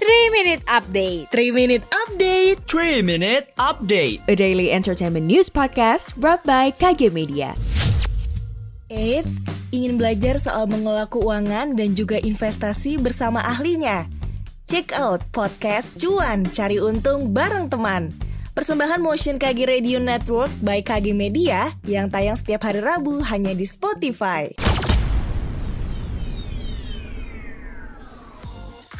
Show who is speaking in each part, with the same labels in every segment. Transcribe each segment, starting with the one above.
Speaker 1: 3 Minute Update.
Speaker 2: 3 Minute Update.
Speaker 3: 3 Minute Update.
Speaker 1: A daily entertainment news podcast brought by KG Media.
Speaker 2: Eits, ingin belajar soal mengelola keuangan dan juga investasi bersama ahlinya? Check out podcast Cuan Cari Untung bareng teman. Persembahan Motion KG Radio Network by KG Media yang tayang setiap hari Rabu hanya di Spotify.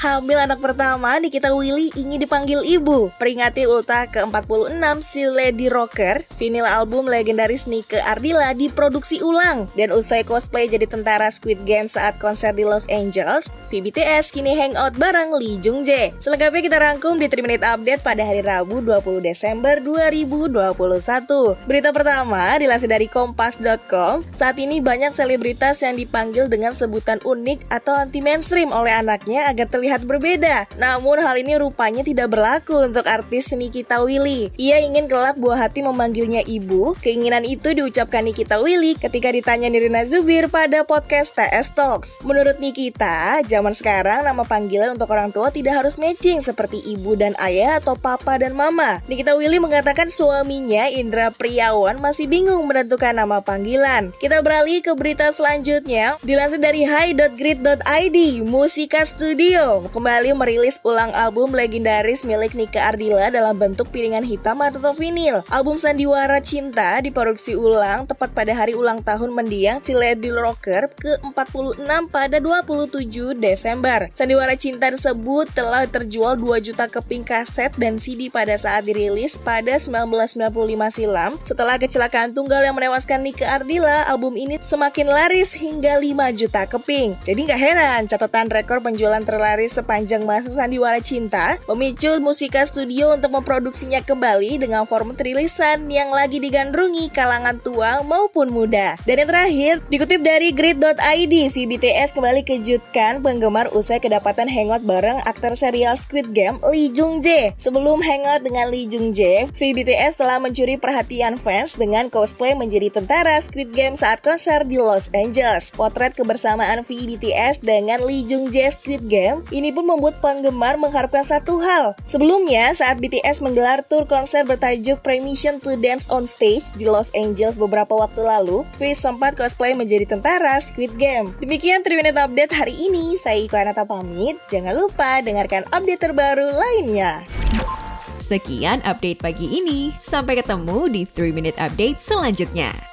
Speaker 2: Hamil anak pertama Nikita Willy ingin dipanggil ibu. Peringati ulta ke-46 si Lady Rocker Vinyl album legendaris Nike Ardila diproduksi ulang. Dan usai cosplay jadi tentara Squid Game saat konser di Los Angeles VBTS kini hangout bareng Lee Jung Jae. Selengkapnya kita rangkum di 3 Minute Update pada hari Rabu 20 Desember 2021 Berita pertama dilansir dari kompas.com Saat ini banyak selebritas yang dipanggil dengan sebutan unik atau anti mainstream oleh anaknya agar terlihat terlihat berbeda. Namun hal ini rupanya tidak berlaku untuk artis Nikita Willy. Ia ingin kelak buah hati memanggilnya ibu. Keinginan itu diucapkan Nikita Willy ketika ditanya Nirina Zubir pada podcast TS Talks. Menurut Nikita, zaman sekarang nama panggilan untuk orang tua tidak harus matching seperti ibu dan ayah atau papa dan mama. Nikita Willy mengatakan suaminya Indra Priawan masih bingung menentukan nama panggilan. Kita beralih ke berita selanjutnya. Dilansir dari hi.grid.id, Musika Studio kembali merilis ulang album legendaris milik Nika Ardila dalam bentuk piringan hitam atau vinil. Album Sandiwara Cinta diproduksi ulang tepat pada hari ulang tahun mendiang si Lady Rocker ke-46 pada 27 Desember. Sandiwara Cinta tersebut telah terjual 2 juta keping kaset dan CD pada saat dirilis pada 1995 silam. Setelah kecelakaan tunggal yang menewaskan Nika Ardila, album ini semakin laris hingga 5 juta keping. Jadi nggak heran catatan rekor penjualan terlaris sepanjang masa Sandiwara Cinta memicu Musika Studio untuk memproduksinya kembali dengan format rilisan yang lagi digandrungi kalangan tua maupun muda. Dan yang terakhir, dikutip dari grid.id, VBTS kembali kejutkan penggemar usai kedapatan hangout bareng aktor serial Squid Game Lee Jung Jae. Sebelum hangout dengan Lee Jung Jae, VBTS telah mencuri perhatian fans dengan cosplay menjadi tentara Squid Game saat konser di Los Angeles. Potret kebersamaan VBTS dengan Lee Jung Jae Squid Game ini pun membuat penggemar mengharapkan satu hal. Sebelumnya, saat BTS menggelar tur konser bertajuk Permission to Dance on Stage di Los Angeles beberapa waktu lalu, V sempat cosplay menjadi tentara Squid Game. Demikian 3 Minute Update hari ini. Saya Iko Anata pamit. Jangan lupa dengarkan update terbaru lainnya.
Speaker 1: Sekian update pagi ini. Sampai ketemu di 3 Minute Update selanjutnya.